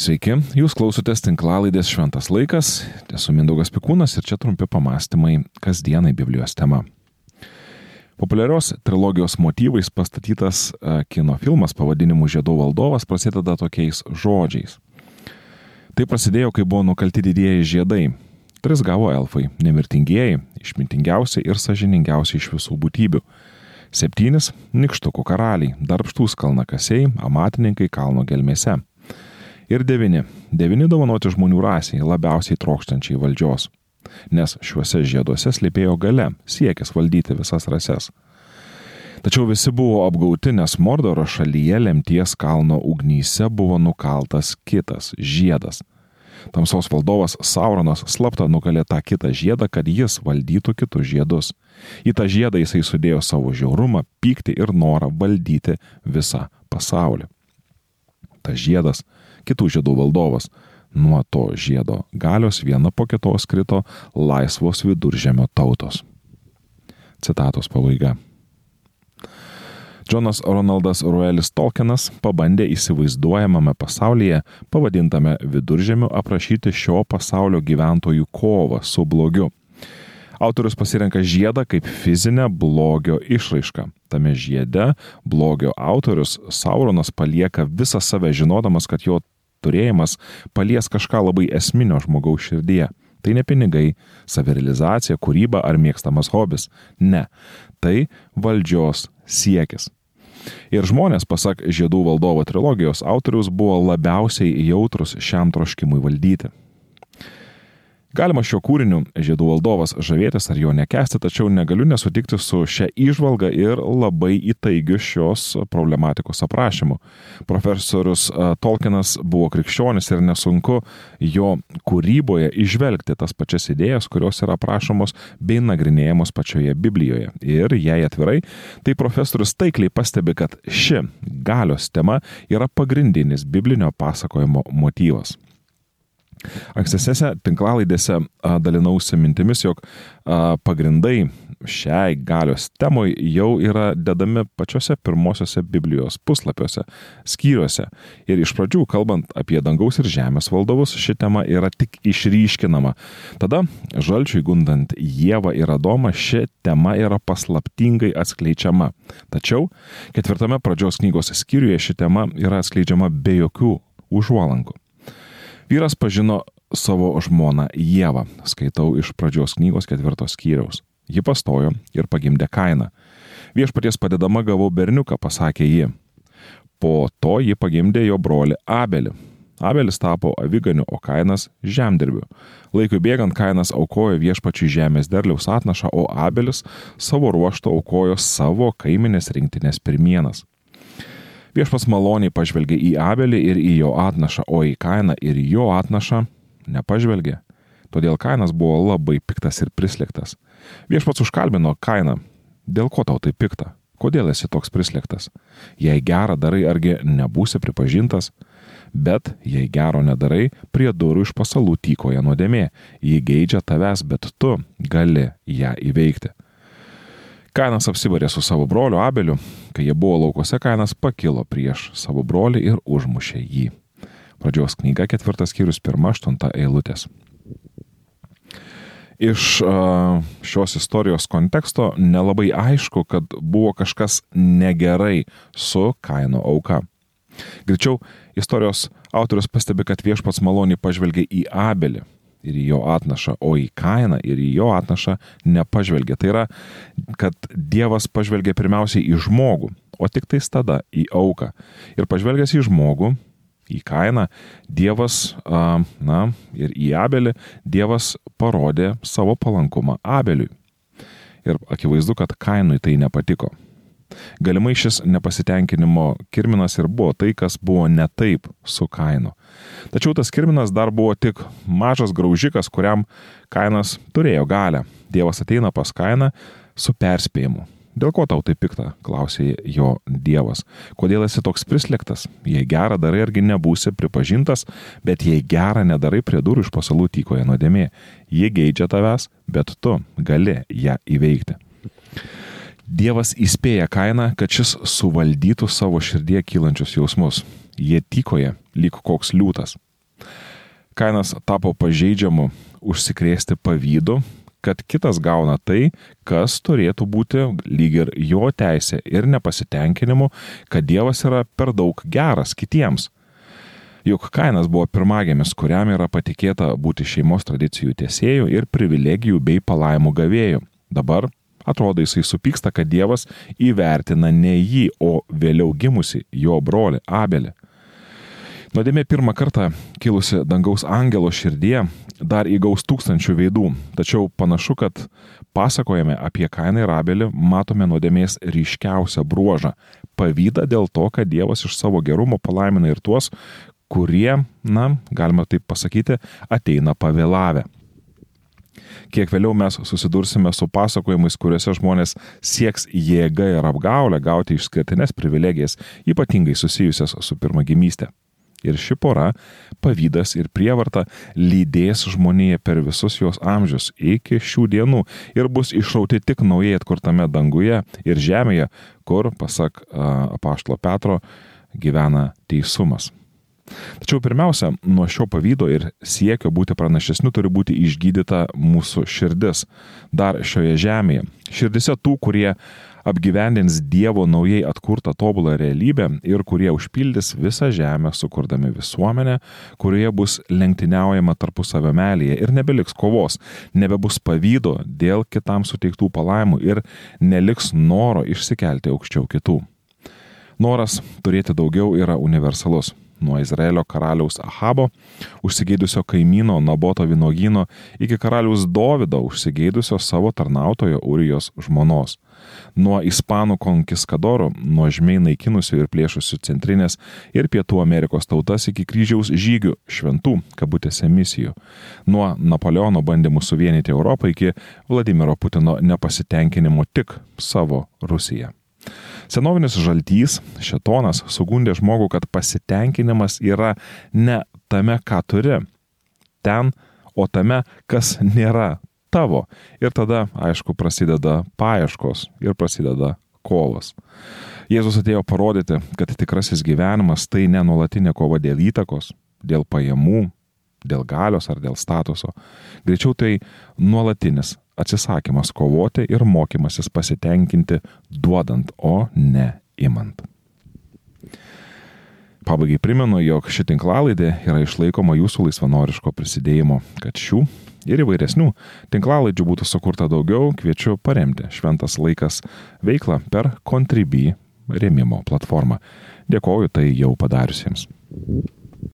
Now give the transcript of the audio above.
Sveiki, jūs klausotės tinklalaidės Šventas laikas, esu Mindaugas Pikūnas ir čia trumpi pamastymai kasdienai Biblijos tema. Populiarios trilogijos motyvais pastatytas e, kino filmas pavadinimu Žiedų valdovas prasideda tokiais žodžiais. Tai prasidėjo, kai buvo nukalti didieji žiedai. Tris gavo elfai - nemirtingieji, išmintingiausi ir sažiningiausi iš visų būtybių. Septynis - nikštukų karaliai, darbštūs kalnakasiai, amatininkai kalno gelmėse ir devyni. Devyni dovanoti žmonių rasiai, labiausiai trokštančiai valdžios. Nes šiuose žieduose slėpėjo gale, siekis valdyti visas rases. Tačiau visi buvo apgauti, nes Mordoro šalyje lemties kalno ugnyse buvo nukaltas kitas žiedas. Tamsos valdovas Sauronas slapta nukalė tą kitą žiedą, kad jis valdytų kitus žiedus. Į tą žiedą jisai sudėjo savo žiaurumą, pyktį ir norą valdyti visą pasaulį. Tas žiedas kitų žiedų valdovas. Nuo to žiedo galios viena po kitos krito laisvos viduržėmio tautos. Citatos pabaiga. Džonas Ronaldas Ruelis Tolkienas pabandė įsivaizduojamame pasaulyje, pavadintame viduržėmiu, aprašyti šio pasaulio gyventojų kovą su blogiu. Autorius pasirenka žiedą kaip fizinę blogio išraišką. Tame žiede blogio autorius Sauronas palieka visą save žinodamas, kad jo turėjimas palies kažką labai esminio žmogaus širdyje. Tai ne pinigai, savirealizacija, kūryba ar mėgstamas hobis. Ne. Tai valdžios siekis. Ir žmonės, pasak Žiedų valdovo trilogijos autorius, buvo labiausiai jautrus šiam troškimui valdyti. Galima šiuo kūriniu Žiedų valdovas žavėtis ar jo nekesti, tačiau negaliu nesutikti su šia išvalga ir labai įtaigiu šios problematikos aprašymu. Profesorius Tolkienas buvo krikščionis ir nesunku jo kūryboje išvelgti tas pačias idėjas, kurios yra aprašomos bei nagrinėjamos pačioje Biblijoje. Ir jei atvirai, tai profesorius taikliai pastebi, kad ši galios tema yra pagrindinis biblinio pasakojimo motyvas. Ankstesnėse tinklalaidėse dalinausi mintimis, jog pagrindai šiai galios temoj jau yra dedami pačiose pirmosiose Biblijos puslapiuose, skyriuose. Ir iš pradžių, kalbant apie dangaus ir žemės valdovus, ši tema yra tik išryškinama. Tada, žalčiui gundant Jėvą ir Adomą, ši tema yra paslaptingai atskleidžiama. Tačiau ketvirtame pradžios knygos skyriuje ši tema yra atskleidžiama be jokių užuolankų. Vyras pažino savo žmoną Jėvą, skaitau iš pradžios knygos ketvirtos skyriaus. Ji pastojo ir pagimdė kainą. Viešpaties padedama gavau berniuką, pasakė ji. Po to ji pagimdė jo broli Abelį. Abelis tapo aviganiu, o kainas žemdirbiu. Laikui bėgant kainas aukojo viešpačiui žemės derliaus atnašą, o Abelis savo ruoštų aukojo savo kaiminės rinktinės pirmienas. Viešpas maloniai pažvelgė į Abelį ir į jo atnašą, o į Kainą ir jo atnašą nepažvelgė. Todėl Kainas buvo labai piktas ir prislėgtas. Viešpats užkalbino Kainą. Dėl ko tau tai pikta? Kodėl esi toks prislėgtas? Jei gerą darai, argi nebūsi pripažintas? Bet jei gero nedarai, prie durų iš pasalų tykoja nuodėmė. Ji geidžia tavęs, bet tu gali ją įveikti. Kainas apsibarė su savo broliu Abeliu, kai jie buvo laukose, Kainas pakilo prieš savo brolį ir užmušė jį. Pradžios knyga ketvirtas skyrius pirma aštunta eilutės. Iš šios istorijos konteksto nelabai aišku, kad buvo kažkas negerai su Kaino auka. Greičiau, istorijos autorius pastebi, kad viešpats maloniai pažvelgia į Abelį, ir į jo atnašą, o į kainą ir į jo atnašą nepažvelgia. Tai yra, kad Dievas pažvelgia pirmiausiai į žmogų, o tik tais tada į auką. Ir pažvelgęs į žmogų, į kainą, Dievas, na, ir į Abelį, Dievas parodė savo palankumą Abeliui. Ir akivaizdu, kad kainui tai nepatiko. Galimai šis nepasitenkinimo kirminas ir buvo tai, kas buvo ne taip su kainu. Tačiau tas kirminas dar buvo tik mažas graužikas, kuriam kainas turėjo galę. Dievas ateina pas kainą su perspėjimu. Dėl ko tau tai pikta, klausė jo Dievas. Kodėl esi toks prislėgtas? Jei gerą darai, argi nebūsi pripažintas, bet jei gerą nedarai, prie durų iš pasalų tykoja nuodėmė. Jie geidžia tavęs, bet tu gali ją įveikti. Dievas įspėja kainą, kad šis suvaldytų savo širdie kylančius jausmus. Jie tykoja, lyg koks liūtas. Kainas tapo pažeidžiamu užsikrėsti pavydu, kad kitas gauna tai, kas turėtų būti lyg ir jo teisė ir nepasitenkinimu, kad Dievas yra per daug geras kitiems. Juk Kainas buvo pirmagimis, kuriam yra patikėta būti šeimos tradicijų tiesėjų ir privilegijų bei palaimų gavėjų. Dabar atrodo jisai supyksta, kad Dievas įvertina ne jį, o vėliau gimusi jo brolį Abelį. Nuodėmė pirmą kartą kilusi dangaus angelo širdie dar įgaus tūkstančių veidų, tačiau panašu, kad pasakojame apie Kainą ir Abelį matome nuodėmės ryškiausią bruožą - pavydą dėl to, kad Dievas iš savo gerumo palaimina ir tuos, kurie, na, galima taip pasakyti, ateina pavėlavę. Kiek vėliau mes susidursime su pasakojimais, kuriuose žmonės sieks jėga ir apgaulę gauti išskirtinės privilegijas, ypatingai susijusias su pirmagimystė. Ir ši pora, pavydas ir prievarta, lydės žmoniją per visus jos amžius iki šių dienų ir bus išrauti tik naujai atkurtame danguje ir žemėje, kur, pasak apaštlo Petro, gyvena teisumas. Tačiau pirmiausia, nuo šio pavydo ir siekio būti pranašesniu turi būti išgydyta mūsų širdis dar šioje žemėje. Širdise tų, kurie apgyvendins Dievo naujai atkurtą tobulą realybę ir kurie užpildys visą žemę, sukurdami visuomenę, kurioje bus lenktyniaujama tarpusavio melėje ir nebeliks kovos, nebebus pavydo dėl kitam suteiktų palaimų ir neliks noro išsikelti aukščiau kitų. Noras turėti daugiau yra universalus nuo Izraelio karaliaus Ahabo, užsigeidusio kaimyno Naboto vynogino, iki karaliaus Dovido užsigeidusio savo tarnautojo Urijos žmonos. Nuo ispanų konkiskadorų, nuožmiai naikinusių ir plėšusių centrinės ir pietų Amerikos tautas iki kryžiaus žygių šventų, kabutėse misijų. Nuo Napoleono bandymų suvienyti Europą iki Vladimiro Putino nepasitenkinimo tik savo Rusiją. Senovinis žaltys, šetonas, sugundė žmogų, kad pasitenkinimas yra ne tame, ką turi, ten, o tame, kas nėra tavo. Ir tada, aišku, prasideda paieškos ir prasideda kovos. Jėzus atėjo parodyti, kad tikrasis gyvenimas tai ne nuolatinė kova dėl įtakos, dėl pajamų, dėl galios ar dėl statuso. Greičiau tai nuolatinis atsisakymas kovoti ir mokymasis pasitenkinti duodant, o ne imant. Pabaigai primenu, jog ši tinklalaidė yra išlaikoma jūsų laisvanoriško prisidėjimo, kad šių ir įvairesnių tinklalaidžių būtų sukurta daugiau, kviečiu paremti Šventas laikas veiklą per Contribui rėmimo platformą. Dėkoju tai jau padariusiems.